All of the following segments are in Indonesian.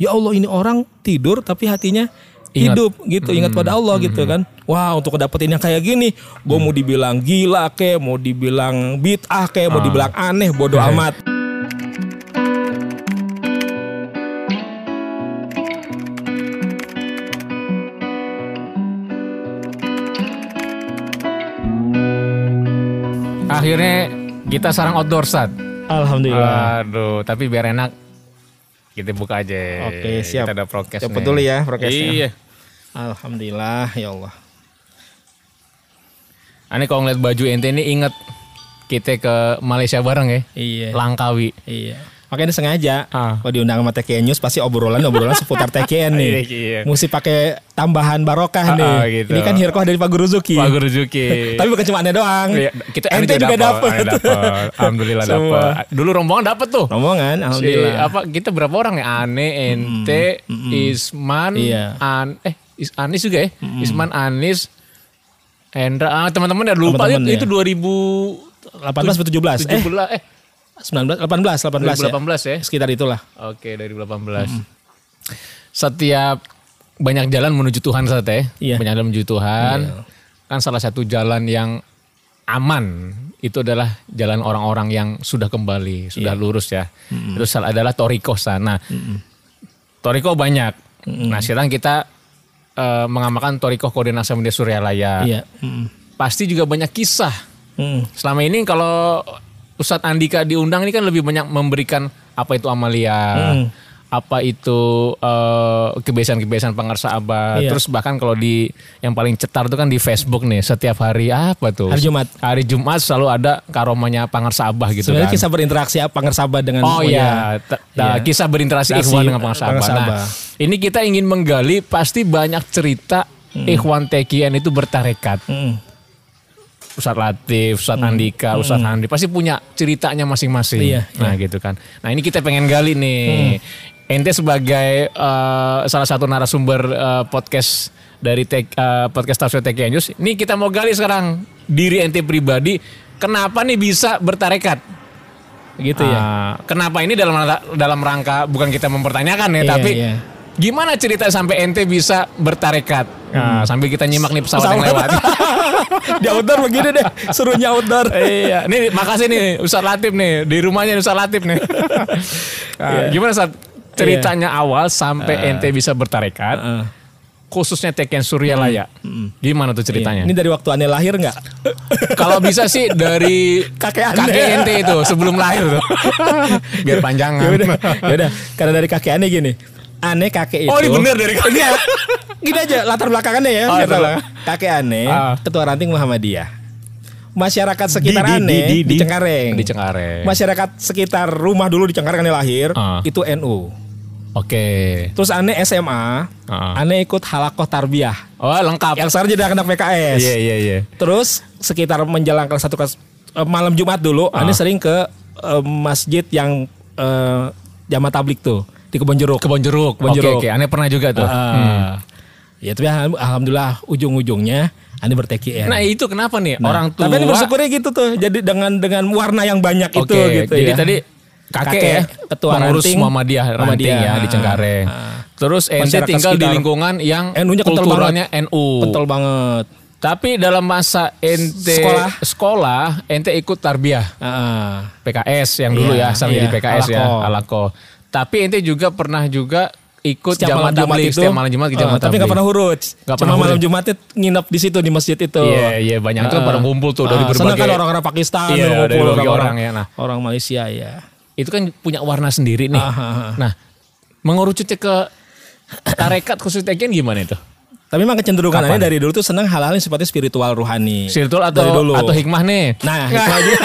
ya Allah ini orang tidur tapi hatinya Ingat. hidup gitu, ingat pada Allah gitu kan. Wah untuk dapetin yang kayak gini, gue mau dibilang gila kek, mau dibilang bid'ah kek, mau dibilang aneh, bodoh amat. Akhirnya kita sarang outdoor saat. Alhamdulillah. Aduh, tapi biar enak kita buka aja. Oke, siap. Kita ada prokes nih. dulu ya prokesnya. Iya. Alhamdulillah ya Allah. Aneh kalau ngeliat baju ente ini inget kita ke Malaysia bareng ya. Iya. Langkawi. Iya. Makanya sengaja Ah. kalau diundang sama TKN News pasti obrolan obrolan seputar TKN nih. Iya. Mesti pakai tambahan barokah Ah, nih. ah, gitu. Ini kan Hirkoh dari Pak Guruzuki. Pak Guruzuki. Tapi bukan cuma aneh doang. Iya, kita Ente juga dapet. Alhamdulillah dapet. Dulu rombongan dapet tuh. Rombongan, Si, alhamdulillah. apa kita berapa orang ya? Ane, ente, Isman, Iya. An, eh Is, Anis juga ya? Isman, Anis, Hendra, ah, teman-teman udah lupa Teman-teman, itu, ya. itu 2000 18 atau 17? Eh, 17 eh 19 18 18 ya. 2018 ya. Sekitar itulah. Oke, dari 2018. Setiap banyak jalan menuju Tuhan saat ya. Iya. Banyak jalan menuju Tuhan. Kan salah satu jalan yang aman itu adalah jalan orang-orang yang sudah kembali, sudah lurus ya. Itu salah adalah Toriko sana. Toriko banyak. Nah, sekarang kita eh, mengamalkan Toriko Koordinasi Media Suryalaya. Iya. Mm. Pasti juga banyak kisah. Mm. Selama ini kalau Ustadz Andika diundang ini kan lebih banyak memberikan apa itu amalia, Hmm. apa itu eh, kebiasaan-kebiasaan pangarsa abad. Iya. Terus bahkan kalau di yang paling cetar itu kan di Facebook nih setiap hari apa tuh? Hari Jumat. Hari Jumat selalu ada karomanya pangarsa abah gitu Sebenarnya kan. kisah berinteraksi apa pengersabat dengan Oh iya, Iya. kisah berinteraksi Interaksi ikhwan dengan pangarsa abah. pangarsa Nah, abah. ini kita ingin menggali pasti banyak cerita ikhwan TKN itu bertarekat. Mm. Ustadz Latif, Ustadz Andika, Ustadz Handi pasti punya ceritanya masing-masing. Iya, nah gitu kan. Nah ini kita pengen gali nih. Ente sebagai eh, salah satu narasumber eh, podcast dari tek, eh, podcast Tafsir TK News. Ini kita mau gali sekarang diri ente pribadi. Kenapa nih bisa bertarekat? Gitu ya. Ah, kenapa ini dalam dalam rangka bukan kita mempertanyakan ya, Iya, tapi iya. gimana cerita sampai ente bisa bertarekat? Nah, sambil kita nyimak nih pesawat, yang lewat. Di outdoor begini deh, suruhnya outdoor. iya, nih makasih nih Ustadz Latif nih di rumahnya Ustadz Latif nih. Nah, Gimana saat ceritanya awal sampai ente bisa bertarekat, Heeh. khususnya Teken Suryalaya. Gimana tuh ceritanya? Ini dari waktu aneh lahir nggak? Kalau bisa sih dari Kakek ane. kakek ente itu sebelum lahir tuh. Biar panjangan. ya udah. Karena dari kakek aneh gini. Aneh kakek itu. Oh, ini bener dari kakek. Enggak. Gini aja latar belakangannya ya. Oh, latar kakek aneh, Ah. ketua ranting Muhammadiyah. Masyarakat sekitar Di- di- aneh di- di, di- Cengkareng. Di Cengkareng. Masyarakat sekitar rumah dulu di Cengkareng aneh lahir Ah. itu NU. Oke. Terus aneh SMA, Ah. aneh ikut halakoh tarbiyah. Oh lengkap. Yang sekarang jadi anak PKS. Iya iya iya. Terus sekitar menjelang kelas satu kelas eh, malam Jumat dulu, Ah. Ane sering ke eh, masjid yang eh, jamaah tablik tuh di Kebon Jeruk. Kebon jeruk. Kebon Oke jeruk. oke. Aneh pernah juga tuh. Ah. Hmm. Ya tapi alham- alhamdulillah ujung-ujungnya Ane berTKN. Nah itu kenapa nih Nah, orang tua? Tapi Ane bersyukurnya gitu tuh. Jadi dengan dengan warna yang banyak Oke, itu gitu jadi ya. tadi kakek, Kakek, ya, ketua pengurus ranting, Muhammadiyah ranting Muhammadiyah. ya di Cengkareng. Ah. Terus ente tinggal di sekitar. lingkungan yang NU-nya kulturalnya NU. Betul banget. Tapi dalam masa ente Sekolah. sekolah, ente ikut tarbiyah Ah. PKS yang dulu ya, Iya, sama iya, jadi PKS ya, Alako. Tapi ente juga pernah juga ikut Setiap malam Jumat itu setiap malam Jumat ke eh, jamaah tapi tabligh. pernah huruf. Nggak Cuma pernah malam huruf. Jumatnya nginep di situ di masjid itu. Iya, iya banyak itu kan pada ngumpul tuh dari Ah, sana berbagai kan orang-orang Pakistan, Iya, ngumpul, dari orang-orang orang ya. Nah, orang Malaysia ya. itu kan punya warna sendiri nih. Ah, ah, ah. Nah, mengerucutnya ke tarekat khusus TKN gimana itu? Tapi memang kecenderungannya Kapan? dari dulu tuh senang hal-hal yang sifatnya spiritual rohani. Spiritual Dari atau dulu. atau hikmah nih? Nah, hikmah juga.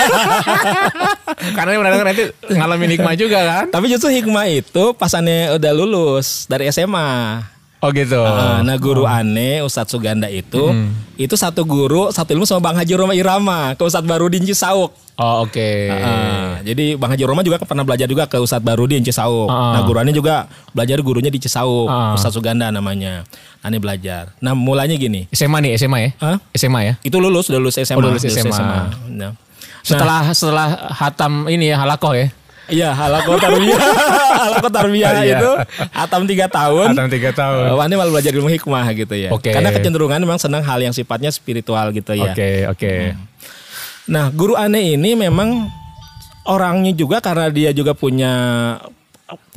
Karena benar-benar nanti ngalamin hikmah juga kan? Tapi justru hikmah itu pas aneh udah lulus dari SMA. Oh gitu. Ah, Nah guru aneh Ustadz Suganda itu itu satu guru satu ilmu sama Bang Haji Roma Irama ke Ustadz Barudin Cisauk. Oh oke. Ah, jadi Bang Haji Roma juga pernah belajar juga ke Ustadz Barudin Cisauk. Ah. Nah guru aneh juga belajar gurunya di Cisauk, Ah. Ustadz Suganda namanya. Aneh belajar. Nah mulanya gini, SMA nih SMA ya? Hah? SMA ya? itu lulus udah lulus SMA. Oh, lulus SMA. Nah, Setelah setelah hatam ini ya halakoh ya. Iya, halako tarbiyah. halako tarbiyah Iya. itu atam tiga tahun. Atam tiga tahun. Uh, Wani malah belajar ilmu hikmah gitu ya. Oke. Karena kecenderungan memang senang hal yang sifatnya spiritual gitu ya. Oke, oke. Nah, guru aneh ini memang orangnya juga karena dia juga punya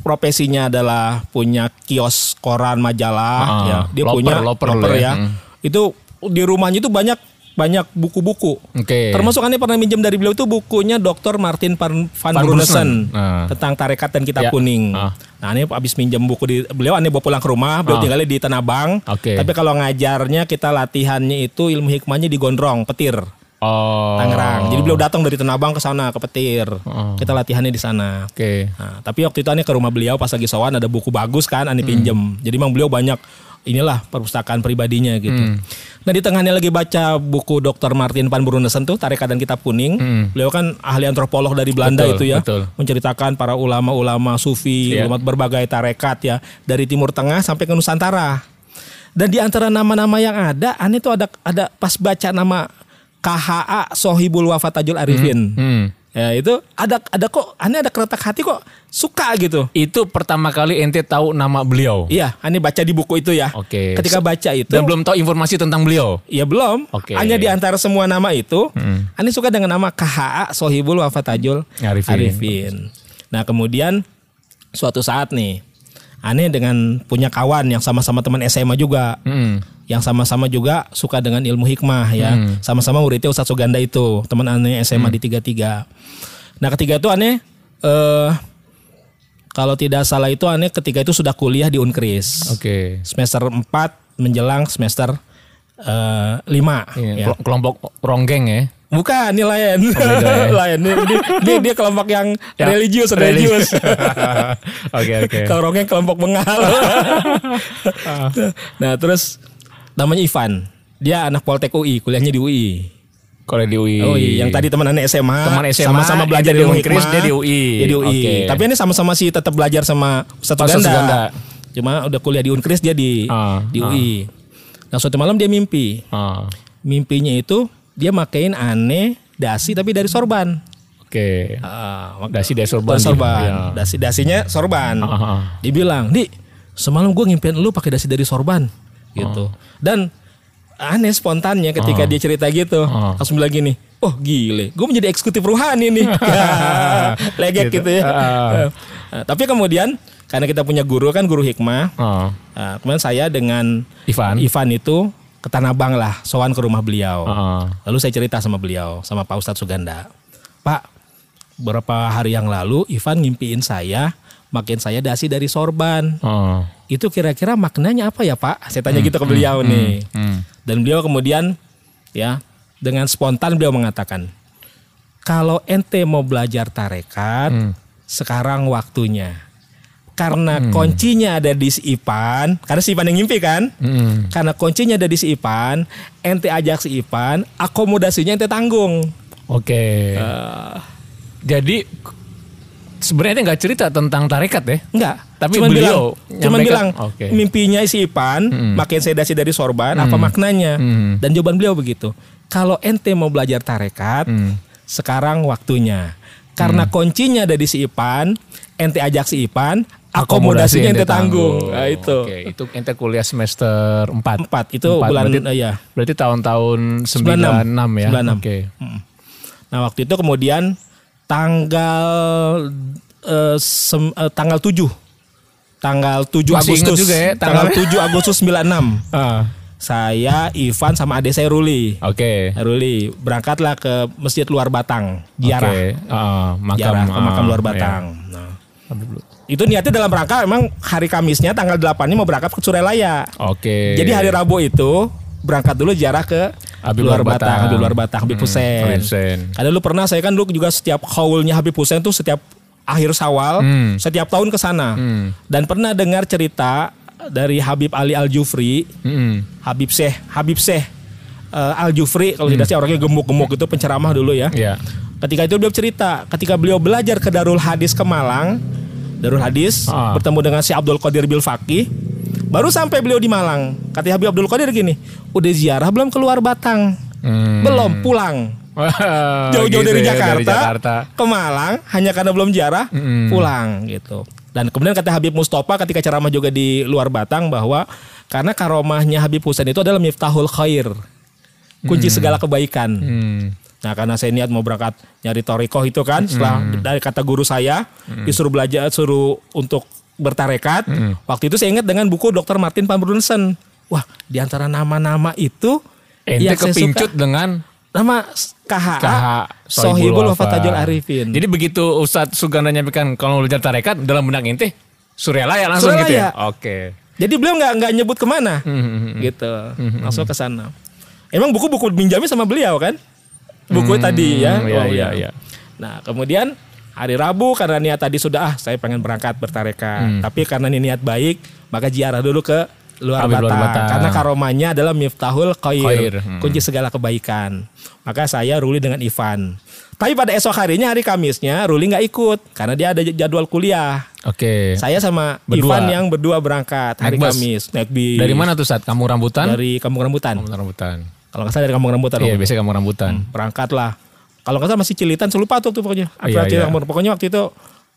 profesinya adalah punya kios koran majalah Ah, ya. Dia loper, punya loper loper ya. ya. Hmm. Itu di rumahnya itu banyak banyak buku-buku. Oke. Termasuk aneh pernah minjem dari beliau itu bukunya Dr. Martin Van, Van, Van Brunessen Brunessen. Ah. tentang tarekat dan kitab Ya. kuning. Ah. Nah, ini habis minjem buku di beliau aneh bawa pulang ke rumah, beliau Ah. tinggalnya di Tanah Abang. Oke. Tapi kalau ngajarnya kita latihannya itu ilmu hikmahnya di Gondrong, Petir. Oh. Tangerang. Jadi beliau datang dari Tanah Abang ke sana ke Petir. Oh. Kita latihannya di sana. Oke. Nah, tapi waktu itu aneh ke rumah beliau pas lagi sowan ada buku bagus kan aneh Hmm. pinjem. Jadi memang beliau banyak inilah perpustakaan pribadinya gitu. Hmm. Nah di tengahnya lagi baca buku Dr. Martin Van Brunessen tuh Tarekat dan Kitab Kuning. Hmm. Beliau kan ahli antropolog dari Belanda Betul, itu ya. betul. Menceritakan para ulama-ulama sufi, Iya. ulama berbagai tarekat ya dari Timur Tengah sampai ke Nusantara. Dan di antara nama-nama yang ada, aneh tuh ada ada pas baca nama KHA Sohibul Wafat Tajul Arifin. Hmm. Ya itu ada ada kok aneh ada keretak hati kok suka gitu. Itu pertama kali ente tahu nama beliau. Iya, aneh baca di buku itu ya. Oke. Ketika baca itu Dan belum tahu informasi tentang beliau. Ya belum. Oke. Hanya di antara semua nama itu, Hmm. aneh suka dengan nama KHA Sohibul Wafatajul Arifin. Arifin. Nah kemudian suatu saat nih, aneh dengan punya kawan yang sama-sama teman SMA juga, Hmm. Yang sama-sama juga suka dengan ilmu hikmah ya, Hmm. sama-sama muridnya Ustadz Suganda itu, teman aneh SMA di tiga tiga. Nah ketiga itu aneh, eh kalau tidak salah itu aneh ketika itu sudah kuliah di Unkris Oke. semester 4 menjelang semester eh, 5 Iya, ya. kelo- Kelompok ronggeng ya. Bukan, ini lain. beda ya. lain. Dia, dia, dia- kelompok yang Ya, religius, religi- religius. Oke oke. Kalau kelompok bengal. nah, terus namanya Ivan. Dia anak Poltek UI, kuliahnya di UI. Kalau di UI. Oh iya, yang tadi teman anak SMA, Teman SMA, sama-sama belajar di hikmah. dia di UI. Dia di UI. Oke. Tapi ini sama-sama sih tetap belajar sama Ustadz Suganda. Suganda. Cuma udah kuliah di Unkris dia di Ah, di ah. UI. Nah, suatu malam dia mimpi. Ah, Mimpinya itu dia makein aneh dasi tapi dari sorban. Oke. Ah, mak- Dasi dari sorban. dari sorban. Iya. Dasi dasinya sorban. Ah, ah, ah. Dibilang, "Di, semalam gue ngimpiin lu pakai dasi dari sorban." Gitu. Dan aneh spontannya ketika dia cerita gitu. Ah. Langsung bilang gini, "Oh, gile. Gue menjadi eksekutif ruhani nih." Legek gitu, ya. Ah. Nah, tapi kemudian karena kita punya guru kan guru hikmah. Ah, Nah, kemudian saya dengan Ivan. Ivan itu ke Tanah Abang lah, sowan ke rumah beliau. Ah, Lalu saya cerita sama beliau, sama Pak Ustadz Suganda. Pak, beberapa hari yang lalu Ivan ngimpiin saya, makin saya dasi dari sorban. ah. Itu kira-kira maknanya apa ya Pak? Saya tanya gitu ke beliau nih. Hmm. Dan beliau kemudian ya dengan spontan beliau mengatakan, kalau ente mau belajar tarekat, Hmm. sekarang waktunya. Karena kuncinya ada di si Ipan, karena si Ipan yang ngimpi kan? Hmm. Karena kuncinya ada di si Ipan, ente ajak si Ipan, akomodasinya ente tanggung. Oke. Eh. Jadi sebenarnya nggak cerita tentang tarekat ya? Enggak, Tapi cuman beliau bilang, cuman bilang Oke. mimpinya si Ipan, makin sedasi dari sorban, apa maknanya? Hmm. Dan jawaban beliau begitu. Kalau ente mau belajar tarekat, Hmm. sekarang waktunya. Karena kuncinya ada di si Ipan, ente ajak si Ipan, akomodasinya ente tanggung. Nah, itu. Oke, itu ente kuliah semester 4. Empat, itu Empat, bulan berarti, eh, ya. berarti tahun-tahun 96, ya. 96. Oke. Nah, waktu itu kemudian tanggal eh, sem- eh, tanggal 7 tanggal 7 Masih Agustus juga ya tanggal tanggalnya? 7 Agustus 96 Ah, saya Ivan sama adik saya Ruli Oke. Ruli berangkatlah ke masjid luar Batang Ziarah Oke. Ah, makam, Ziarah ke makam ah, luar ya. Batang nah, itu niatnya dalam rangka memang hari Kamisnya tanggal 8 nya mau berangkat ke Surelaya Oke. jadi hari Rabu itu berangkat dulu ziarah ke Habib luar Batang, Batang. Habib luar Batang, Habib Hmm, Hussein. Habib Hussein. Ada dulu pernah saya kan dulu juga setiap haulnya Habib Hussein tuh setiap akhir Sawal, Hmm. setiap tahun ke sana. Hmm. Dan pernah dengar cerita dari Habib Ali Al Jufri, Mm-mm. Habib Syekh, Habib Syekh eh, Al Jufri kalau tidak sih orangnya gemuk-gemuk itu penceramah dulu ya. Ya. Ketika itu beliau cerita, ketika beliau belajar ke Darul Hadis ke Malang, Darul Hadis Ah. bertemu dengan si Abdul Qadir Bil Faqih, baru sampai beliau di Malang. Kata Habib Abdul Qadir gini, udah ziarah belum keluar Batang? Hmm. Belum pulang. jauh-jauh Gitu dari, ya, Jakarta, dari Jakarta. ke Malang hanya karena belum ziarah Mm-mm. pulang gitu. Dan kemudian kata Habib Mustafa ketika ceramah juga di luar Batang bahwa karena karomahnya Habib Husain itu adalah miftahul khair. Kunci segala kebaikan. Hmm. Nah karena saya niat mau berangkat nyari torikoh itu kan setelah dari kata guru saya disuruh belajar suruh untuk bertarekat. Waktu itu saya ingat dengan buku Dr. Martin Van Brunsen. Wah di antara nama-nama itu Ente yang kepincut suka dengan nama KHA, KH Sohibul Wafatajul Arifin. Jadi begitu Ustadz Suganda nyampaikan kalau belajar tarekat dalam benak ente Suryalaya langsung Suryalaya. gitu ya. Oke. Jadi beliau nggak nggak nyebut ke mana, Hmm, gitu, langsung ke sana. Emang buku-buku minjamnya sama beliau kan? Buku Hmm, tadi ya. iya, Oh, iya, ya. iya. Nah kemudian hari Rabu karena niat tadi sudah ah saya pengen berangkat bertarekat, Hmm. tapi karena ini niat baik maka ziarah dulu ke luar Batang. Batang. Karena karomanya adalah miftahul khair, hmm. kunci segala kebaikan. Maka saya Ruli dengan Ivan. Tapi pada esok harinya hari Kamisnya Ruli nggak ikut karena dia ada jadwal kuliah. Oke. Saya sama Berdua. Ivan yang berdua berangkat hari Naik? Kamis naik bis. Dari mana tuh saat kamu rambutan? Dari Kampung Rambutan. Kamu rambutan. Kalau nggak salah dari Kampung Rambutan. Iya, biasanya kamu rambutan. Berangkat lah. Kalau nggak salah masih Cilitan, saya lupa tuh, tuh pokoknya. Iya, Akhirnya iya. Kampung- Pokoknya waktu itu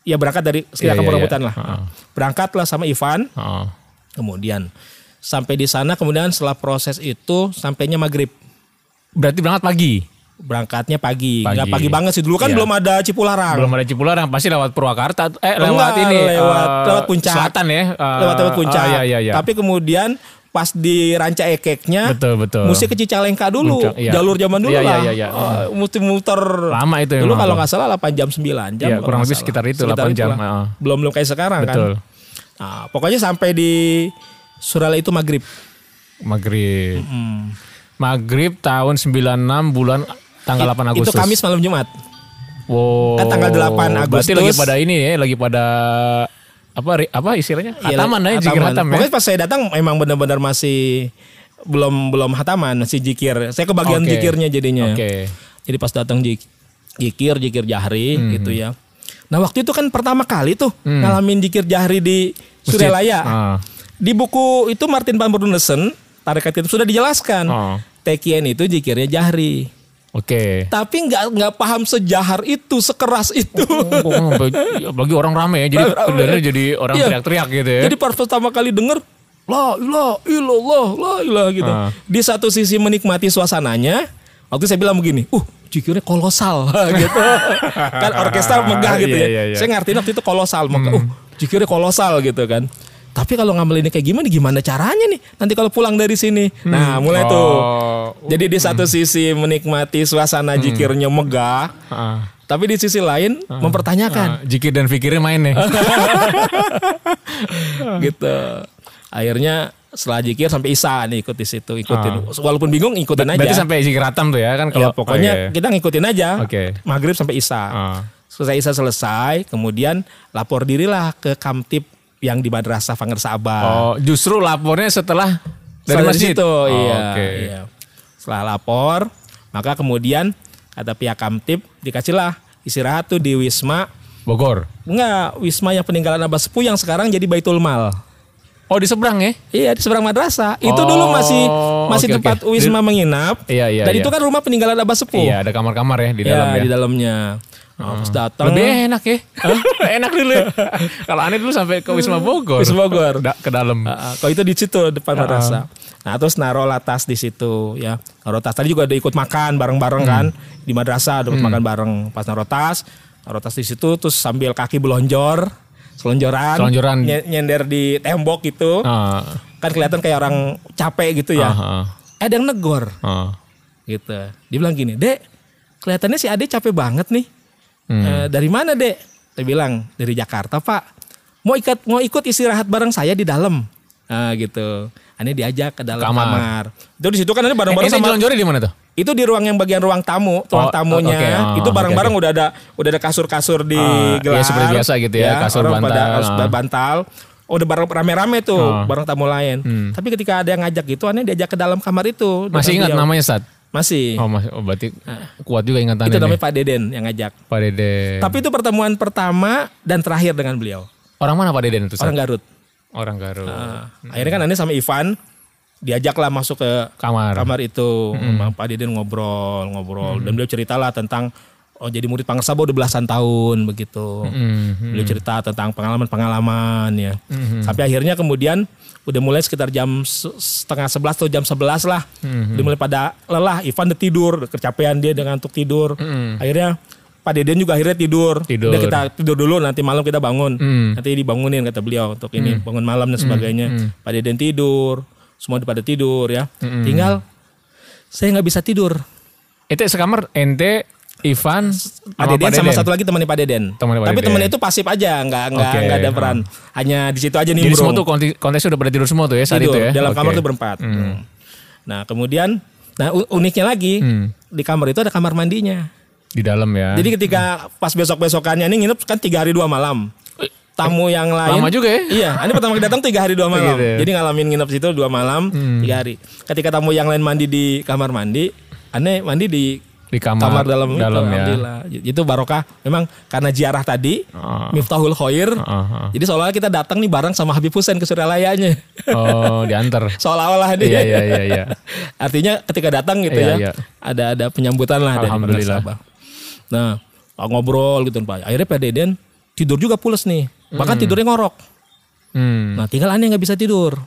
ya berangkat dari sekitar Iya, Kampung iya, Rambutan iya. lah. Heeh. Berangkatlah sama Ivan. Oh. Kemudian sampai di sana kemudian setelah proses itu sampainya maghrib. Berarti berangkat pagi. Berangkatnya pagi. Pagi. Nggak pagi banget sih. Dulu kan Iya. belum ada Cipularang. Belum ada Cipularang, pasti lewat Purwakarta. Eh, Oh, lewat enggak, ini. lewat eh, lewat puncak. Selatan ya. eh, lewat lewat puncak. ah, iya, iya, iya. Tapi kemudian pas di ranca ekeknya Betul, betul. mesti ke Cicalengka dulu Puncak, iya. jalur zaman dulu Iya, iya, lah iya, iya. Oh, mesti muter Lama itu dulu kalau nggak salah 8 jam 9 jam Iya, kurang lebih sekitar itu, 8 jam, belum belum kayak sekarang Betul. kan nah, pokoknya sampai di Surala itu maghrib Maghrib. Hmm. Maghrib tahun 96 bulan tanggal 8 Agustus. itu Kamis malam Jumat Wow. Kan tanggal 8 Berarti Agustus. lagi pada ini ya, lagi pada apa apa istilahnya? Iya, Hataman ya, zikir hataman. hatam ya. pokoknya pas saya datang emang benar-benar masih belum belum hataman masih jikir saya kebagian Oke. jikirnya jadinya Oke. Jadi pas datang jik- jikir, jikir jahri Hmm. gitu ya. Nah waktu itu kan pertama kali tuh ngalamin jikir jahri di. Suryalaya. Ah. Di buku itu Martin Van Brunesen, tarekat itu sudah dijelaskan. Oh. Tekien itu jikirnya jahri. Oke. Tapi nggak nggak paham sejahar itu, sekeras itu. Oh, Apalagi orang rame ya, jadi kedengarannya jadi orang Iya. teriak-teriak gitu ya. Jadi pas pertama kali denger, la ilah illallah, la ilah gitu. Ah. Di satu sisi menikmati suasananya, waktu saya bilang begini, uh jikirnya kolosal gitu. kan orkestra megah gitu Iya, ya. iya, iya. Saya ngertiin waktu itu kolosal, maka uh jikirnya kolosal gitu kan. Tapi kalau ngambil ini kayak gimana, gimana caranya nih? Nanti kalau pulang dari sini, nah mulai tuh. Oh. Jadi di satu sisi menikmati suasana jikirnya megah, Ah. tapi di sisi lain mempertanyakan. Ah, Jikir dan fikirnya main nih. gitu. Akhirnya setelah jikir sampai Isa nih ikut di situ, ikutin. Walaupun bingung ikutin aja. Berarti sampai zikir hatam tuh ya kan ya kalau pokoknya oh, iya. kita ngikutin aja. Oke. Maghrib sampai Isa. Ah. Selesai Isa selesai, kemudian lapor dirilah ke Kamtip yang di Madrasah Fanger Sabah. Oh, justru lapornya setelah dari Setelah masjid. situ, Oh, iya, Oke. iya. Setelah lapor, maka kemudian kata pihak Kamtip dikasihlah istirahat tuh di Wisma. Bogor. Enggak, Wisma yang peninggalan Abah Sepuh yang sekarang jadi Baitul Mal. Oh, di seberang ya? Iya di seberang madrasah. Itu Oh, dulu masih masih oke, tempat oke. Wisma menginap. Iya, iya, Dan iya. itu kan rumah peninggalan Abah Sepuh. Iya, ada kamar-kamar ya di Iya, dalam ya. di dalamnya. Nah, pas datang Lebih enak ya. enak dulu. ya. Kalau aneh dulu sampai ke Wisma Bogor. Wisma Bogor. Da- ke dalam. Ah, ah, kalau itu di situ depan madrasah. Nah, terus naruh tas di situ ya. Naruh tas tadi juga ada ikut makan bareng-bareng kan di madrasah dapat makan bareng. Pas naruh tas, naruh tas di situ terus sambil kaki belonjor, selonjoran, Selonjoran. nye- nyender di tembok gitu. Ah, Kan kelihatan kayak orang capek gitu ya. ah, ah, Ada yang negor. ah. gitu. Dia bilang gini, Dek, kelihatannya si Ade capek banget nih. Hmm. "Eh, dari mana, Dek? Saya bilang, dari Jakarta, Pak. Mau ikut mau ikut istirahat bareng saya di dalam. Nah, gitu. Ane diajak ke dalam Kamar. kamar. Itu di situ kan Ane Eh, bareng-bareng ente sama di mana tuh? itu di ruang yang bagian ruang tamu, Oh, ruang tamunya. oke, oh, itu bareng-bareng oke, udah ada udah ada kasur-kasur di Ah, gelar. iya, seperti biasa gitu ya, kasur orang pada bantal, harus ah. bantal. Oh, udah bareng rame-rame tuh, Ah. bareng tamu lain. Hmm. Tapi ketika ada yang ngajak gitu, Ane diajak ke dalam kamar itu. Masih ingat namanya Sat? Masih. Oh, masih, oh berarti kuat juga ingatannya itu namanya nih. Pak Deden yang ngajak. Pak Deden. Tapi itu pertemuan pertama dan terakhir dengan beliau. orang mana Pak Deden itu? Orang Garut. Orang Garut. Nah, Akhirnya kan Ane sama Ivan diajaklah masuk ke Kamar. kamar itu Bang Pak Deden ngobrol ngobrol dan beliau ceritalah tentang oh jadi murid Pangersaba udah belasan tahun begitu Mhm. beliau cerita tentang pengalaman-pengalaman ya sampai akhirnya kemudian udah mulai sekitar jam se- setengah sebelas atau jam sebelas lah Mhm. udah mulai pada lelah Ivan udah tidur kecapean dia dengan untuk tidur akhirnya Pak Deden juga akhirnya tidur. Tidur. Udah kita tidur dulu nanti malam kita bangun. Hmm. Nanti dibangunin kata beliau untuk ini bangun malam dan sebagainya. Pak Deden tidur, semua pada tidur ya. Hmm. Tinggal saya nggak bisa tidur. Itu sekamar ente, Ivan, Pak Deden sama satu lagi temannya Pak Deden. Temannya Pak Tapi Deden. temannya itu pasif aja, nggak nggak Oke, nggak ada hmm. peran. Hanya di situ aja Jadi semua tuh kontes- kontesnya udah pada tidur semua tuh ya saat tidur. itu ya? Dalam Oke. kamar tuh berempat. Nah kemudian, nah uniknya lagi Hmm. di kamar itu ada kamar mandinya. Di dalam ya. Jadi ketika pas besok besokannya ini nginep kan tiga hari dua malam. Tamu yang lain lama juga ya? Iya, ini pertama kali datang tiga hari dua malam. Gitu ya. Jadi ngalamin nginep situ dua malam tiga hari. Ketika tamu yang lain mandi di kamar mandi, aneh mandi di Di kamar- dalam, dalam itu, ya. Alhamdulillah. Itu barokah. Memang karena ziarah tadi, Oh. Miftahul Khair. Heeh, heeh. Jadi seolah kita datang nih bareng sama Habib Hussein ke Suralayanya. Oh, diantar. Seolah-olah nih. Iya, iya, iya, iya. Artinya ketika datang gitu Iya, ya, iya. ada ada penyambutan lah dari Alhamdulillah. Sabah. Nah, Pak ngobrol gitu Pak. Akhirnya Pak Deden tidur juga pules nih. Bahkan tidurnya ngorok. Hmm. Nah, tinggal aneh nggak bisa tidur.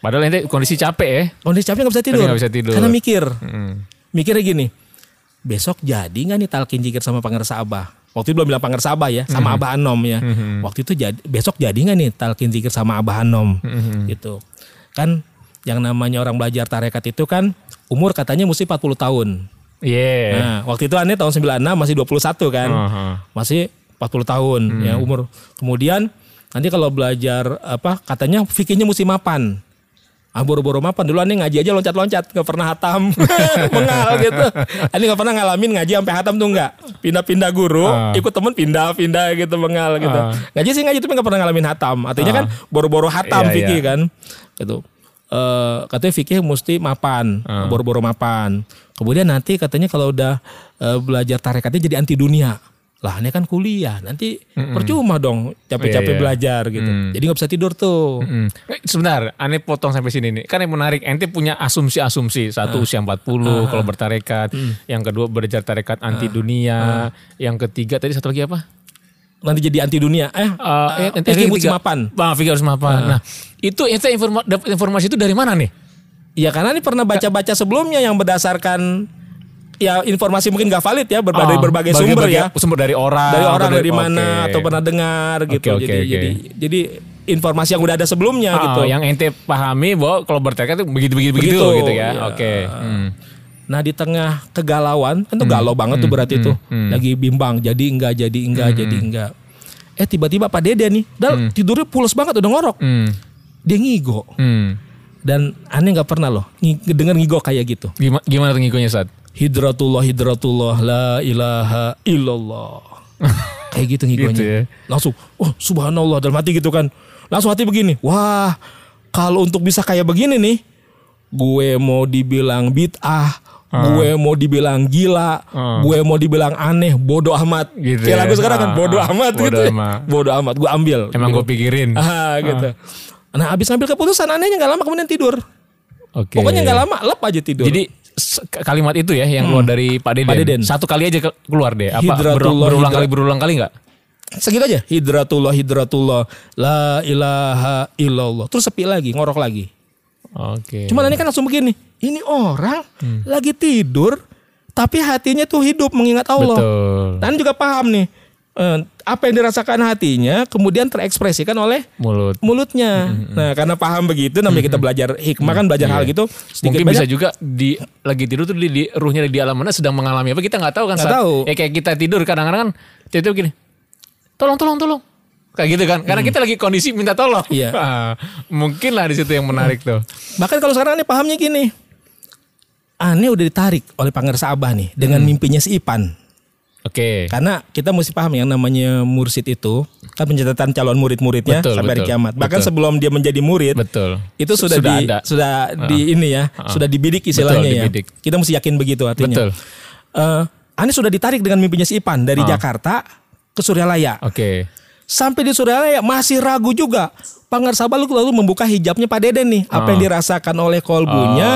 Padahal ente kondisi capek ya. Kondisi capek nggak bisa tidur. nggak bisa tidur. Karena mikir. Hmm. Mikirnya gini. Besok jadi nggak nih talkin jikir sama Pangersa Abah? Waktu itu belum bilang Pangersa Abah ya, Hmm. sama Abah Anom ya. Waktu itu jadi besok jadi nggak nih talkin jikir sama Abah Anom? Hmm. Gitu. Kan yang namanya orang belajar tarekat itu kan umur katanya mesti 40 tahun. Iya. Nah, waktu itu aneh tahun 96 masih 21 kan. Heeh. Masih 40 tahun ya umur. Kemudian nanti kalau belajar apa katanya fikihnya mesti mapan. Ah boro-boro mapan dulu aneh ngaji aja loncat-loncat nggak pernah hatam mengal gitu. Aneh nggak pernah ngalamin ngaji sampai hatam tuh nggak. Pindah-pindah guru, Ah. ikut temen pindah-pindah gitu mengal gitu. Ah. Ngaji sih ngaji tapi nggak pernah ngalamin hatam. Artinya kan boro-boro hatam Iya, fikih iya. kan. Gitu. Eh katanya fikih mesti mapan, boro-boro mapan. Kemudian nanti katanya kalau udah eh, belajar tarekatnya jadi anti dunia. Lah ini kan kuliah, nanti percuma dong capek-capek Iya, iya. belajar gitu. Jadi nggak bisa tidur tuh. Hmm. Eh, Sebentar, aneh potong sampai sini nih. Kan yang menarik, ente punya asumsi-asumsi. Satu Ah. usia 40 kalau bertarekat. Hmm. Yang kedua belajar tarekat anti dunia. Yang ketiga tadi satu lagi apa? Nanti jadi anti dunia. Eh, ente mesti tiga- mapan. Bang, fikih harus mapan. Nah, itu ente informa dapat informasi itu dari mana nih? Ya karena ini pernah baca-baca sebelumnya yang berdasarkan ya informasi mungkin nggak valid ya ber- dari Oh, berbagai bagi- sumber bagi- ya. Sumber dari orang. dari orang atau dari mana oke. atau pernah dengar gitu. Oke, oke, jadi oke. jadi jadi informasi yang udah ada sebelumnya Ah, gitu. Yang ente pahami bahwa kalau bertarekat itu begitu begitu begitu, Begitu, gitu ya. ya. Oke. Hmm. Nah di tengah kegalauan kan tuh galau banget tuh berarti tuh lagi bimbang jadi enggak jadi enggak jadi enggak. Eh tiba-tiba Pak Dede nih, dal tidurnya pules banget udah ngorok. Hmm. Dia ngigo Hmm. dan aneh nggak pernah loh ng- denger ngigo kayak gitu. Gimana, gimana tuh ngikunya saat? Hidratullah hidratullah la ilaha illallah. kayak gitu ngigonya. Gitu ya. Langsung, oh subhanallah dalam hati gitu kan. Langsung hati begini, wah kalau untuk bisa kayak begini nih, gue mau dibilang bid'ah, gue mau dibilang gila, Ah. gue mau dibilang aneh, bodoh amat. Gitu Kayak ya. lagu sekarang kan, bodoh ah. amat Bodoh gitu. ya. Bodoh amat, gue ambil. Emang gitu. gue pikirin. Ah, gitu. Nah abis ngambil keputusan anehnya nggak lama kemudian tidur. Oke. Pokoknya nggak lama, lep aja tidur. Jadi kalimat itu ya yang keluar dari Pak Deden. Pak Deden. Satu kali aja ke- keluar deh. Apa berulang, berulang hidrat- kali berulang kali nggak? segitu aja hidratullah hidratullah la ilaha illallah terus sepi lagi ngorok lagi Oke. cuman ini kan langsung begini ini orang Hmm. lagi tidur tapi hatinya tuh hidup mengingat Allah betul. dan juga paham nih apa yang dirasakan hatinya kemudian terekspresikan oleh Mulut. mulutnya nah karena paham begitu namanya kita belajar hikmah kan belajar hal gitu sedikit Mungkin bisa banyak juga di lagi tidur tuh di, di ruhnya di alam mana sedang mengalami apa kita nggak tahu kan Nggak saat- tahu. Ya kayak kita tidur kadang-kadang kan tidur gini. Tolong tolong tolong. Kayak gitu kan. Karena kita lagi kondisi minta tolong. Hmm. Iya. Mungkin lah di situ yang menarik tuh. bahkan kalau sekarang nih pahamnya gini aneh udah ditarik oleh Pangersa Abah nih Hmm. dengan mimpinya si Ipan Oke. Karena kita mesti paham yang namanya mursid itu kan pencatatan calon murid-muridnya Betul, sampai hari betul, kiamat. Bahkan betul. sebelum dia menjadi murid Betul. itu sudah, Sudah di ada. sudah di ini ya, sudah dibidik istilahnya ya. dibidik. Kita mesti yakin begitu artinya. Betul. Eh, Anies sudah ditarik dengan mimpinya si Ipan dari Jakarta ke Suryalaya. Oke. Sampai di Suralaya masih ragu juga. Pangersaba lalu lalu membuka hijabnya Pak Deden nih. Apa yang dirasakan oleh kolbunya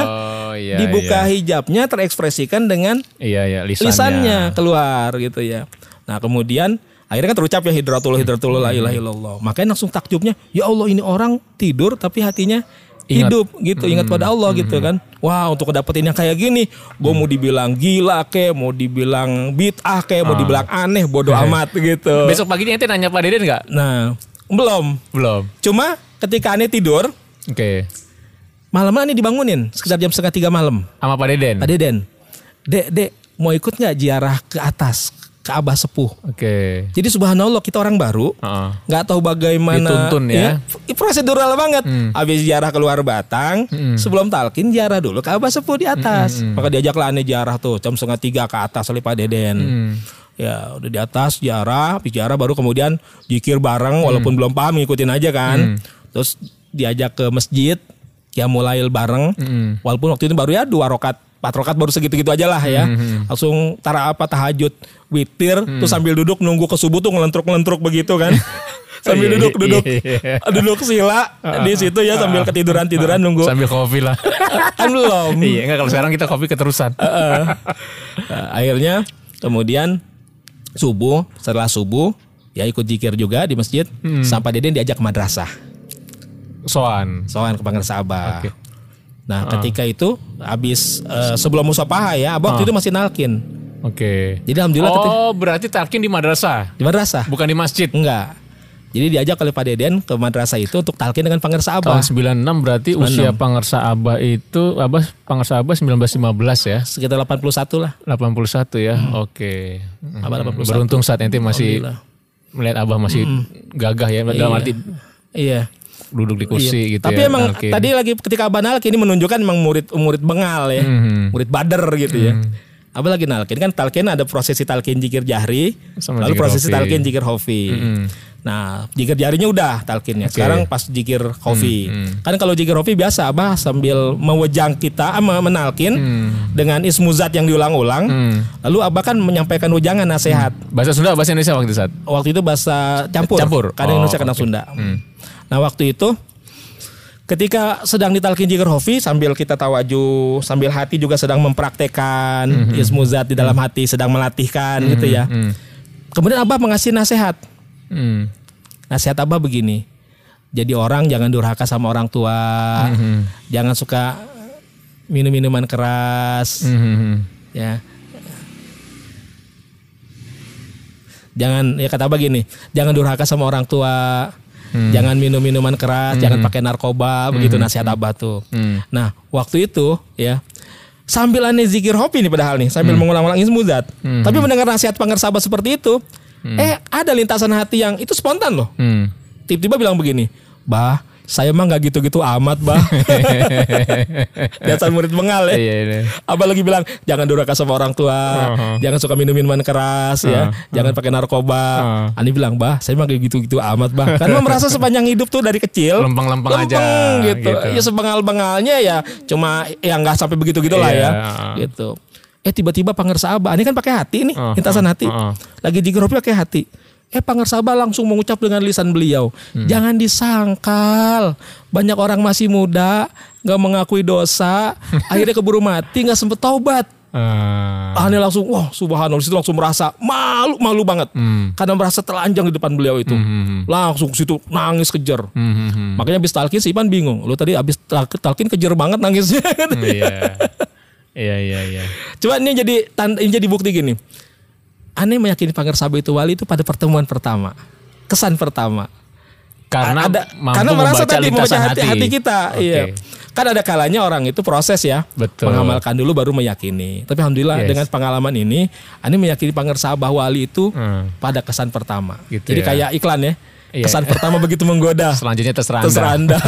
Oh, iya, dibuka iya. hijabnya terekspresikan dengan Iya, iya, lisannya. lisannya keluar gitu ya. Nah kemudian akhirnya kan terucap ya hidratullah hidratullah la ilaha illallah. Makanya langsung takjubnya, ya Allah ini orang tidur tapi hatinya Ingat. hidup gitu, ingat pada Allah gitu kan. Wah untuk dapetin yang kayak gini, gue mau dibilang gila kek, mau dibilang bid'ah kek, mau dibilang aneh, bodoh amat gitu. Besok paginya ente nanya Pak Deden nggak? Nah belum. Belum. Cuma ketika aneh tidur, Oke. Malam aneh dibangunin sekitar jam setengah tiga malam. Sama Pak Deden. Pak Deden, dek dek mau ikut nggak ziarah ke atas ke Abah Sepuh? Oke. Jadi subhanallah kita orang baru nggak tahu bagaimana Dituntun ya. Iya, prosedural banget. Habis ziarah keluar Batang, sebelum talkin ziarah dulu ke Abah Sepuh di atas. Maka diajaklah aneh ziarah tuh jam setengah tiga ke atas oleh Pak Deden. Ya udah di atas ziarah, habis ziarah baru kemudian jikir bareng walaupun belum paham ngikutin aja kan. Terus diajak ke masjid, ya mulai bareng. Walaupun waktu itu baru ya dua rokat, empat rokat baru segitu-gitu aja lah ya. Langsung tara apa tahajud, witir, terus sambil duduk nunggu ke subuh tuh ngelentruk-ngelentruk begitu kan. sambil Iya, duduk duduk iya. duduk sila di situ ya sambil ketiduran tiduran nunggu Sambil kopi lah. kan belum iya, enggak kalau sekarang kita kopi keterusan. Nah, akhirnya kemudian subuh setelah subuh ya ikut zikir juga di masjid sampai Deden diajak ke madrasah Soan. soan ke Pangersa Abah. Oke. Nah ketika itu habis eh, sebelum musafaha ya Abah waktu itu masih nalkin. Oke. Jadi alhamdulillah ketika- Oh, berarti talkin di madrasah, di madrasah bukan di masjid. enggak. Jadi diajak oleh Pak Deden ke madrasah itu untuk talkin dengan Pangersa Abah. Tahun 96 berarti usia Pangersa Abah itu Abah Pangersa Abah 1915 ya. Sekitar 81 lah. 81 ya. Oke. Abah 81. Beruntung saat ente masih melihat Abah masih gagah ya dalam arti Iya. Duduk di kursi gitu Tapi ya. emang tadi lagi ketika Abah nalkin ini menunjukkan emang murid murid bengal ya. Mhm. Murid bader gitu ya. Abah lagi nalkin kan talkin ada prosesi talkin jikir jahri, Sama lalu jikir prosesi hofi. talkin jikir hofi. Nah, jikir jahrinya udah talkinnya. Sekarang pas jikir hofi. Kan kalau jikir hofi biasa Abah sambil mewejang kita ah, menalkin dengan ismuzat yang diulang-ulang. Lalu Abah kan menyampaikan wejangan nasihat. bahasa Sunda bahasa Indonesia waktu itu saat. Waktu itu bahasa campur. Campur. Kadang Oh, Indonesia kadang oke. Sunda. Nah waktu itu ketika sedang ditalkin jikir hofi sambil kita tawaju sambil hati juga sedang mempraktekkan Mhm. ismuzat di dalam hati sedang melatihkan gitu ya. Kemudian Abah mengasih nasihat. Hmm. Nasihat Abah begini. Jadi orang jangan durhaka sama orang tua. Mhm. Jangan suka minum minuman keras Hmm. ya. Jangan ya kata Abah gini, jangan durhaka sama orang tua. Jangan minum minuman keras, jangan pakai narkoba, begitu nasihat Abah tuh. Nah, waktu itu ya sambil aneh zikir hopi nih padahal nih, sambil mengulang-ulang ismuzat. Tapi mendengar nasihat pangersabah seperti itu, eh ada lintasan hati yang itu spontan loh. Hmm. Tiba-tiba bilang begini, "Bah, saya mah nggak gitu-gitu amat, Bah." Dasar murid bengal ya. Iya, iya. Abah lagi bilang jangan durhaka sama orang tua, Uh-huh. jangan suka minum minuman keras ya, jangan pakai narkoba. Uh. Ani bilang, "Bah, saya mah kayak gitu-gitu amat, Bah." Karena merasa sepanjang hidup tuh dari kecil Lempeng-lempeng aja, gitu. gitu. Ya sebengal-bengalnya ya cuma ya nggak sampai begitu-gitu lah ya. Iya. Gitu. Eh tiba-tiba Pangersa Abah, ini kan pakai hati nih, Uh, lintasan hati. uh, uh. Lagi hobi pakai hati. Eh Pangersa Abah langsung mengucap dengan lisan beliau, Hmm. jangan disangkal. Banyak orang masih muda, nggak mengakui dosa, akhirnya keburu mati, nggak sempet taubat. Ah. Aneh langsung, wah subhanallah, situ langsung merasa malu, malu banget. Hmm. Karena merasa telanjang di depan beliau itu. Langsung situ nangis kejer. Hmm, hmm, hmm. Makanya abis talkin si Ipan bingung. Lu tadi abis tal- talkin kejer banget nangisnya. Iya. Iya, iya, iya. Coba ini jadi tanda, ini jadi bukti gini. Aneh meyakini Pangersaba itu wali itu pada pertemuan pertama. Kesan pertama. Karena ada mampu karena merasa tadi membaca hati, hati kita. Oke. Iya. Kan ada kalanya orang itu proses ya. Betul. Mengamalkan dulu baru meyakini. Tapi alhamdulillah Yes. dengan pengalaman ini, Aneh meyakini Pangersaba wali itu Hmm. pada kesan pertama. Gitu jadi ya. kayak iklan ya. Iya. Kesan pertama begitu menggoda. Selanjutnya terserah Anda. Terserah Anda.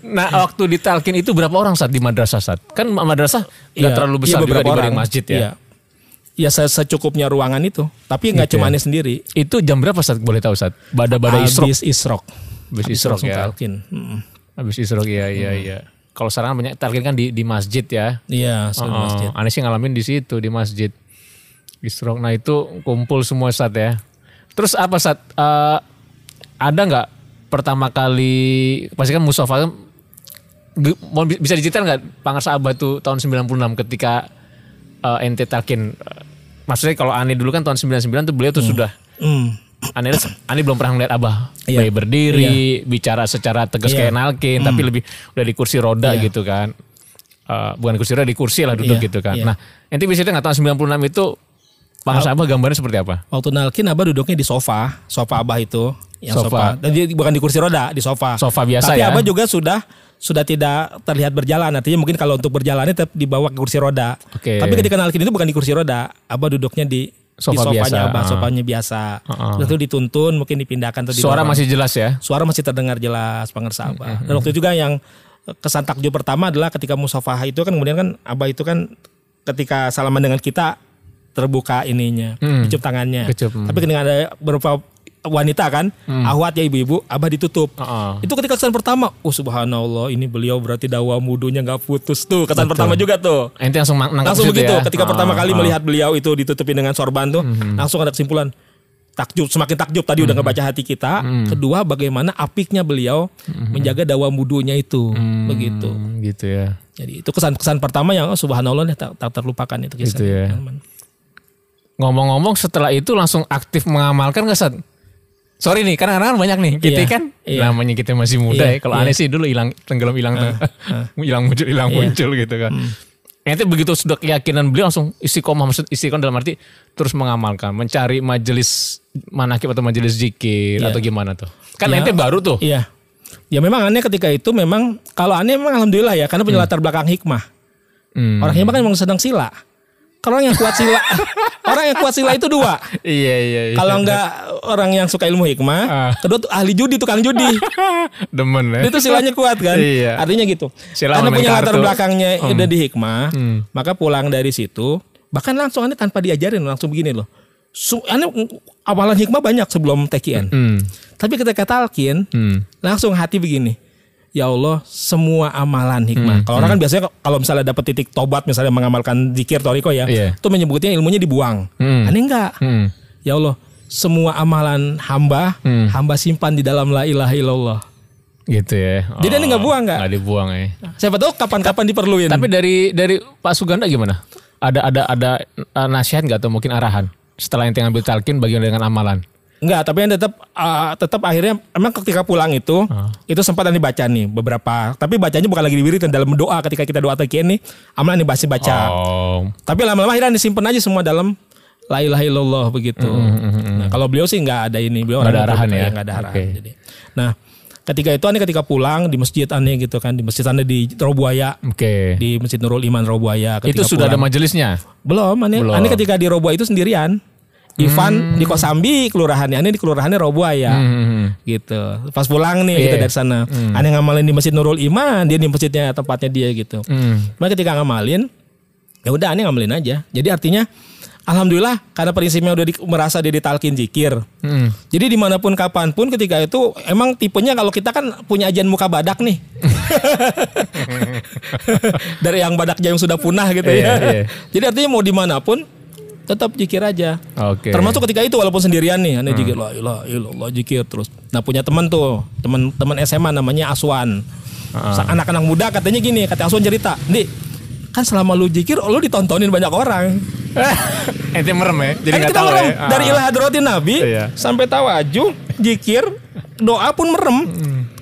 Nah, waktu ditalkin itu berapa orang saat di madrasah saat? Kan madrasah nggak Iya, terlalu iya, besar juga beberapa dibanding masjid ya. Iya. Ya se- secukupnya ruangan itu. Tapi nggak Gitu cuma ya. Sendiri. Itu jam berapa saat boleh tahu saat? Bada-bada isrok. Habis isrok. Habis Habis isrok ya. talkin. Mm. Habis isrok iya iya iya. Kalau sekarang banyak talkin kan di di masjid ya. Iya, sudah Oh, masjid. Aneh sih ngalamin di situ di masjid. Isrok. Nah itu kumpul semua saat ya. Terus apa saat? Eh, ada nggak pertama kali pasti kan musofa kan, bisa diceritain nggak Pangarsa Abah tuh tahun 96 ketika eh, ente talkin eh, maksudnya kalau Ani dulu kan tahun 99 tuh beliau tuh sudah Hmm. Ani, Ani belum pernah ngeliat Abah Iya. bayi berdiri bicara secara tegas Iya. kayak nalkin tapi lebih udah di kursi roda gitu kan Eh, bukan kursi roda di kursi lah duduk Iya, gitu kan iya. nah ente bisa nggak tahun 96 itu Pangarsa Abah gambarnya seperti apa Waktu nalkin Abah duduknya di sofa, sofa Abah itu, yang Sofa. sofa. Dan dia bukan di kursi roda, di sofa. Sofa biasa Tapi ya? Abah juga sudah sudah tidak terlihat berjalan. Artinya mungkin kalau untuk berjalannya tetap dibawa ke kursi roda. Oke. Tapi ketika nalkin itu bukan di kursi roda, Abah duduknya di Sofa di sofanya biasa, Abah, ah. sofanya biasa. Ah, Terus itu dituntun, mungkin dipindahkan atau suara masih jelas ya suara masih terdengar jelas pengersa Abah. Dan waktu itu juga yang kesan takjub pertama adalah ketika musafah itu kan kemudian kan Abah itu kan ketika salaman dengan kita terbuka ininya, Hmm. dicup tangannya. Kecup, hmm. Tapi ketika ada beberapa wanita kan, ahwat ya ibu-ibu, Abah ditutup. Heeh. Itu ketika kesan pertama, oh subhanallah ini beliau berarti dawa mudunya nggak putus tuh. Kesan pertama juga tuh. ente langsung Langsung begitu. ya? Ketika Ah, pertama kali ah. melihat beliau itu ditutupin dengan sorban tuh, langsung ada kesimpulan takjub semakin takjub tadi udah ngebaca hati kita. Kedua bagaimana apiknya beliau menjaga dawa mudunya itu, begitu. Hmm, gitu ya Jadi itu kesan-kesan pertama yang oh, subhanallah nih, tak, tak terlupakan itu kisah. Gitu ya. ngomong-ngomong setelah itu langsung aktif mengamalkan nggak Sat? Sorry nih, karena kadang banyak nih. Kita Iya, kan iya. namanya kita masih muda Iya, ya. Kalau iya. aneh sih dulu hilang tenggelam hilang hilang muncul hilang Iya. muncul gitu kan. Hmm. Ente begitu sudah keyakinan beliau langsung istiqomah maksud istiqomah dalam arti terus mengamalkan, mencari majelis manakib atau majelis zikir Iya. atau gimana tuh. Kan Iya. ente baru tuh. Iya. Ya memang aneh ketika itu memang kalau aneh memang alhamdulillah ya karena punya latar belakang hikmah. Hmm. Orang hikmah kan memang sedang sila. Orang yang kuat sila, orang yang kuat sila itu dua. Iya iya iya. Kalau enggak orang yang suka ilmu hikmah, Ah. kedua tuh ahli judi, tukang judi. demen ya. Dia tuh silanya kuat kan. Iya. Artinya gitu. Sila Karena punya latar kartu. belakangnya udah di hikmah, Hmm. maka pulang dari situ, bahkan langsung aneh tanpa diajarin langsung begini loh. Su aneh awalan hikmah banyak sebelum TKN. Hmm. Tapi ketika talkin, Hmm. langsung hati begini. Ya Allah, semua amalan hikmah. Kalau orang kan biasanya kalau misalnya dapat titik tobat misalnya mengamalkan zikir toriko ya, Iya. itu menyebutnya ilmunya dibuang. Hmm. Aneh enggak? Hmm. Ya Allah, semua amalan hamba, Hmm. hamba simpan di dalam la ilaha illallah. Gitu ya. Jadi ente nggak buang nggak? Nggak dibuang ya. Siapa tahu kapan-kapan diperluin. Tapi dari dari Pak Suganda gimana? Ada ada ada uh, nasihat nggak atau mungkin arahan setelah ente ngambil talkin bagian dengan amalan? Enggak, tapi yang tetap ah, tetap akhirnya emang ketika pulang itu Ah. itu sempat nih baca nih beberapa. Tapi bacanya bukan lagi di dalam doa ketika kita doa takian nih, amalan nih baca baca. Oh. Tapi lama-lama akhirnya disimpan aja semua dalam la ilaha illallah begitu. Nah, kalau beliau sih nggak ada ini, beliau Nggak ada orang arahan ya? nggak ada arahan. Oke. Jadi, nah, ketika itu aneh ketika pulang di masjid aneh gitu kan, di masjid aneh di Robuaya, Oke. di Masjid Nurul Iman Robuaya. Itu sudah ada pulang. majelisnya. Belum, aneh, Belum. aneh ketika di Robuaya itu sendirian. Ivan di Kosambi kelurahannya, aneh di kelurahannya Robuaya. Hmm. Gitu. Pas pulang nih Iya. gitu dari sana. Aneh ngamalin di Masjid Nurul Iman, dia di masjidnya tempatnya dia gitu. Hmm. Cuma ketika ngamalin, ya udah aneh ngamalin aja. Jadi artinya Alhamdulillah karena prinsipnya udah di- merasa dia ditalkin zikir. Hmm. Jadi di mana pun kapan pun ketika itu emang tipenya kalau kita kan punya ajian muka badak nih. Dari yang badak yang sudah punah gitu Iya, ya. iya. Jadi artinya mau di mana pun tetap zikir aja. Oke. Termasuk ketika itu walaupun sendirian nih, aneh zikir la ilaha illallah zikir terus. Nah punya teman tuh, teman teman SMA namanya Aswan. Sa- Anak-anak muda katanya gini, kata Aswan cerita, "Nih, kan selama lu zikir lu ditontonin banyak orang." ente merem ya. Jadi kan nggak kita tahu merem ya. dari Ah. ilah hadratin Nabi Iya. sampai tawajuh, zikir, doa pun merem.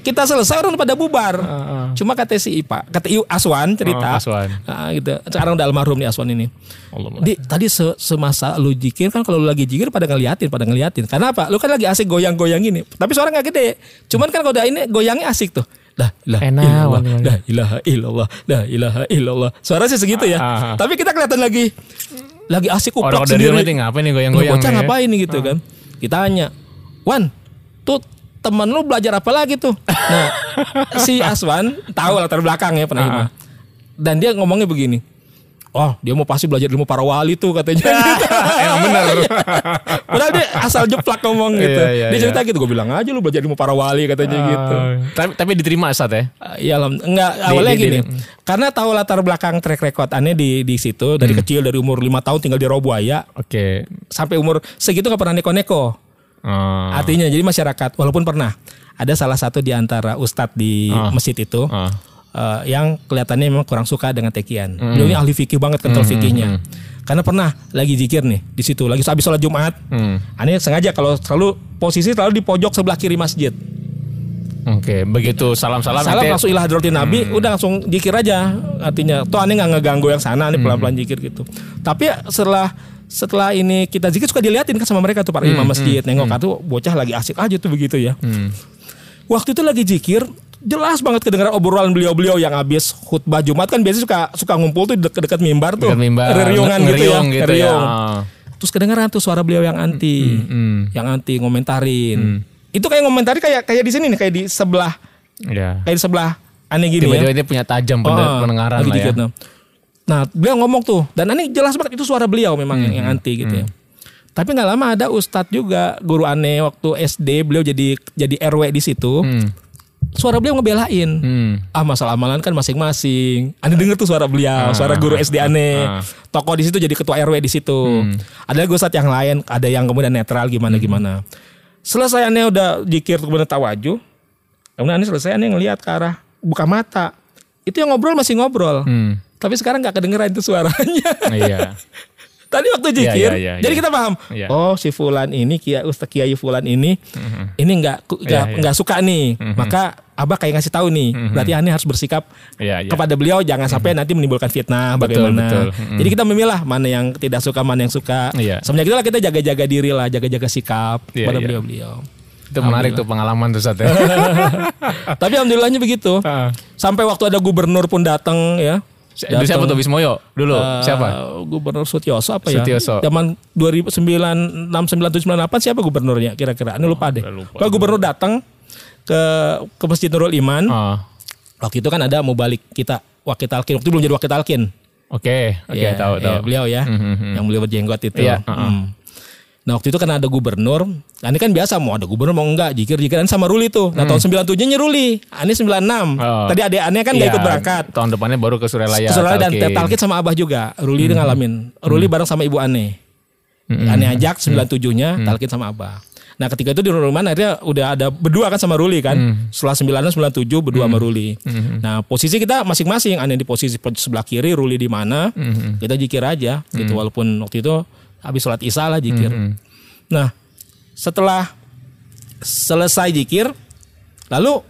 Kita selesai orang pada bubar. ah. Cuma kata si Ipa, kata Iu Aswan cerita. Oh, Aswan. Ah, gitu. Sekarang udah almarhum nih Aswan ini. Allah. Di, tadi se- semasa lu jikir kan kalau lu lagi jikir pada ngeliatin, pada ngeliatin. Karena apa? Lu kan lagi asik goyang-goyang ini. Tapi suara nggak gede. Cuman kan kalau udah ini goyangnya asik tuh. Dah illallah, wangi-wangi. dah ilaha illallah, dah ilaha illallah. Suara sih segitu ya. Ah, ah. Tapi kita kelihatan lagi lagi asik Orang uplak dari sendiri. rumah ini ngapain nih goyang-goyang? bocah ya? ngapain nih gitu kan? Kita tanya, Wan, tuh temen lu belajar apa lagi tuh? Nah, si Aswan tahu latar belakang ya pernah Ah, hikmah. Dan dia ngomongnya begini. Oh, dia mau pasti belajar ilmu para wali tuh katanya. Emang bener. Padahal dia asal jeplak ngomong gitu. Iya, iya, dia iya. cerita gitu, gue bilang aja lu belajar ilmu para wali katanya gitu. Ah, Tapi tapi diterima saat ya. Ah, Iya, alham- enggak awalnya di- gini. di- Karena tahu latar belakang track record aneh di di situ dari Hmm. kecil dari umur lima tahun tinggal di Robuaya Oke. sampai umur segitu nggak pernah neko-neko. Oh. Artinya jadi masyarakat walaupun pernah ada salah satu di antara ustadz di Ah. masjid itu Ah. eh, yang kelihatannya memang kurang suka dengan tekian. Hmm. Beliau ini ahli fikih banget kental fikihnya. Karena pernah lagi zikir nih di situ lagi habis sholat Jumat. Hmm. Aneh sengaja kalau selalu posisi selalu di pojok sebelah kiri masjid. Oke, begitu salam-salam Salam langsung ilah hadratin Nabi, Hmm. udah langsung zikir aja. Artinya, toh aneh nggak ngeganggu yang sana, aneh pelan-pelan Hmm. zikir gitu. Tapi setelah setelah ini kita zikir suka diliatin kan sama mereka tuh para imam masjid, nengok ah, tuh bocah lagi asik aja tuh begitu ya. Hmm. Waktu itu lagi zikir, jelas banget kedengaran obrolan beliau-beliau yang habis khutbah Jumat kan biasanya suka suka ngumpul tuh deket-deket mimbar tuh. Mimbar, Reriungan gitu ya. gitu ya. ngeriung. Ah. Terus kedengaran tuh suara beliau yang anti, Hmm. yang anti ngomentarin. Itu kayak ngomentari kayak kayak di sini nih, kayak di sebelah Ya. kayak di sebelah aneh gini ya. Tiba-tiba dia punya tajam Oh, pende- pendengaran lah ya. dikit, nah. Beliau ngomong tuh, dan aneh jelas banget itu suara beliau memang yang, yang Hmm, anti gitu ya. Tapi nggak lama ada ustadz juga guru aneh waktu SD beliau jadi jadi RW di situ. Hmm. Suara beliau ngebelain. Hmm. Ah masalah amalan kan masing-masing. Aneh denger tuh suara beliau, suara guru SD aneh. ah. Tokoh di situ jadi ketua RW di situ. Ada lagi ustadz yang lain, ada yang kemudian netral gimana gimana. Selesai aneh udah jikir kemudian tawaju. Kemudian aneh selesai aneh ngelihat ke arah buka mata. Itu yang ngobrol masih ngobrol. Hmm. Tapi sekarang nggak kedengeran itu suaranya. Iya. Tadi waktu Iya, jikir, iya, iya, jadi kita paham. Oh si Fulan ini, Kia Ustaz Kiai Fulan ini, ini nggak nggak suka nih. Maka abah kayak ngasih tahu nih. Berarti aneh harus bersikap kepada beliau jangan sampai nanti menimbulkan fitnah Betul, bagaimana. betul. Mm-mm. Jadi kita memilah mana yang tidak suka, mana yang suka. Semenjak itulah kita jaga-jaga diri lah, jaga-jaga sikap Iya, pada iya. beliau-beliau. Itu menarik tuh pengalaman tuh Sat ya. Tapi alhamdulillahnya begitu. Sampai waktu ada gubernur pun datang ya. Itu siapa tuh Bismoyo? Dulu Eh, siapa? Gubernur Sutioso apa ya? Sutioso. Zaman 2009 69 siapa gubernurnya kira-kira? Ini lupa deh. lupa. Kalau gubernur datang ke ke Masjid Nurul Iman, Oh. waktu itu kan ada mau balik kita wakil talkin. Waktu itu belum jadi wakil talkin. Oke, oke Ya, tahu ya, tahu. beliau ya, Mhm, mhm. yang beliau berjenggot itu. Iya, Hmm. Nah waktu itu kan ada gubernur, nah, ini kan biasa mau ada gubernur mau enggak, jikir-jikiran sama Ruli tuh. Nah tahun 97-nya Ruli, Ani 96. Hmm. Oh. Tadi adik aneh kan Iya, ikut berangkat. Tahun depannya baru ke Surelaya. Surala dan Talkin. Talkit sama Abah juga. Ruli itu ngalamin. Ruli bareng sama Ibu Ane. Mm-mm. Ane ajak 97-nya, Talkit sama Abah. Nah ketika itu di rumah akhirnya udah ada berdua kan sama Ruli kan. Setelah 96 97 berdua sama Ruli. Nah posisi kita masing-masing. Ane di posisi sebelah kiri, Ruli di mana. Kita jikir aja gitu. Walaupun waktu itu habis sholat isya lah jikir. Nah setelah selesai jikir, lalu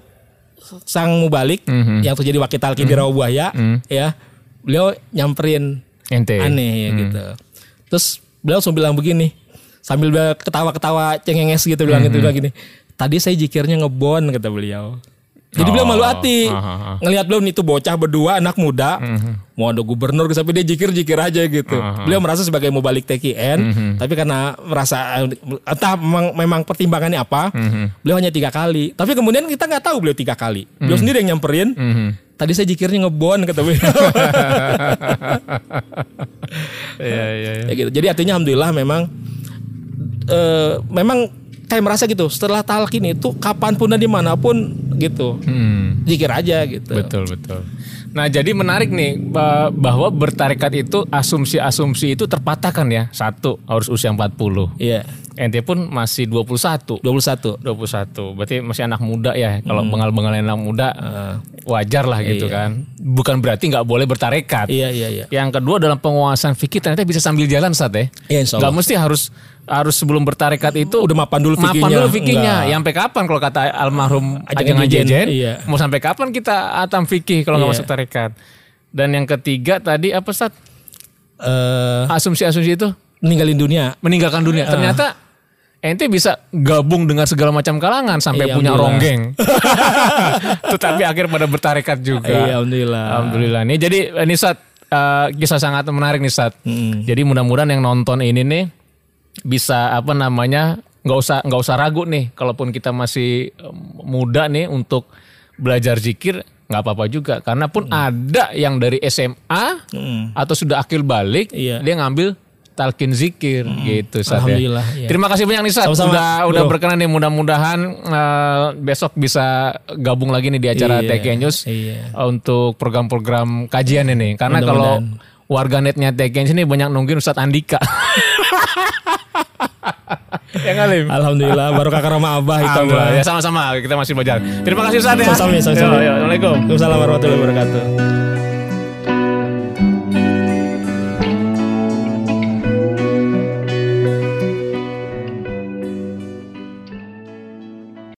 sang mubalik Mhm. yang terjadi wakil talkin di Rawabuaya ya beliau nyamperin Ente. aneh ya gitu. Terus beliau langsung bilang begini sambil ketawa-ketawa cengenges gitu bilang gitu bilang gini tadi saya jikirnya ngebon kata beliau jadi beliau malu hati. Ah, ah, ah. ngelihat beliau itu bocah berdua anak muda. Mau ada gubernur sampai dia jikir jikir aja gitu. Beliau merasa sebagai mau balik TKN tapi karena merasa entah memang, memang pertimbangannya apa beliau hanya tiga kali. Tapi kemudian kita nggak tahu beliau tiga kali. Beliau sendiri yang nyamperin. Mhm. tadi saya jikirnya ngebon kata beliau. Iya iya iya. ya gitu. Jadi artinya alhamdulillah memang eh memang kayak merasa gitu. Setelah talkin itu kapan pun dan di mana pun gitu, Hmm. zikir aja gitu. Betul betul. Nah jadi menarik nih ba- bahwa bertarekat itu asumsi-asumsi itu terpatahkan ya. Satu harus usia 40. Iya. Ente pun masih 21. 21. 21. Berarti masih anak muda ya. Kalau bengal-bengal anak muda Eh, wajar lah gitu kan. Bukan berarti nggak boleh bertarekat. iya iya iya. Yang kedua dalam penguasaan fikih ternyata bisa sambil jalan saat ya. Iya, insya Gak mesti harus harus sebelum bertarekat itu Udah mapan dulu mapan fikihnya. dulu. Yang sampai kapan kalau kata almarhum Ajeng Ajejen, iya. mau sampai kapan kita atam fikih kalau nggak Iya. masuk tarekat? Dan yang ketiga tadi apa Sat? Eh, Asumsi-asumsi itu ninggalin dunia. meninggalkan dunia. Ternyata ente bisa gabung dengan segala macam kalangan sampai Iya, punya ronggeng. Tetapi akhir pada bertarekat juga. Iya, alhamdulillah. Alhamdulillah. Nih jadi ini eh, kisah sangat menarik nih Sat. Mm. Jadi mudah-mudahan yang nonton ini nih bisa apa namanya nggak usah nggak usah ragu nih kalaupun kita masih em, muda nih untuk belajar zikir nggak apa-apa juga karena pun ada yang dari SMA Mm. atau sudah akil balik Iya. dia ngambil talkin zikir gitu Sat, ya. Alhamdulillah, iya. Terima kasih banyak nih Sat Sama-sama, udah udah bro. berkenan nih mudah-mudahan eh, besok bisa gabung lagi nih di acara Iya, TK News iya. untuk program-program kajian ini karena kalau warganetnya TK ini banyak nungguin Ustadz Andika. Yang alim. Alhamdulillah baru kakak rumah abah itu mah. Ya sama-sama kita masih belajar. Terima kasih Ustaz ya. Sama-sama, yo, Assalamualaikum. Waalaikumsalam warahmatullahi wabarakatuh.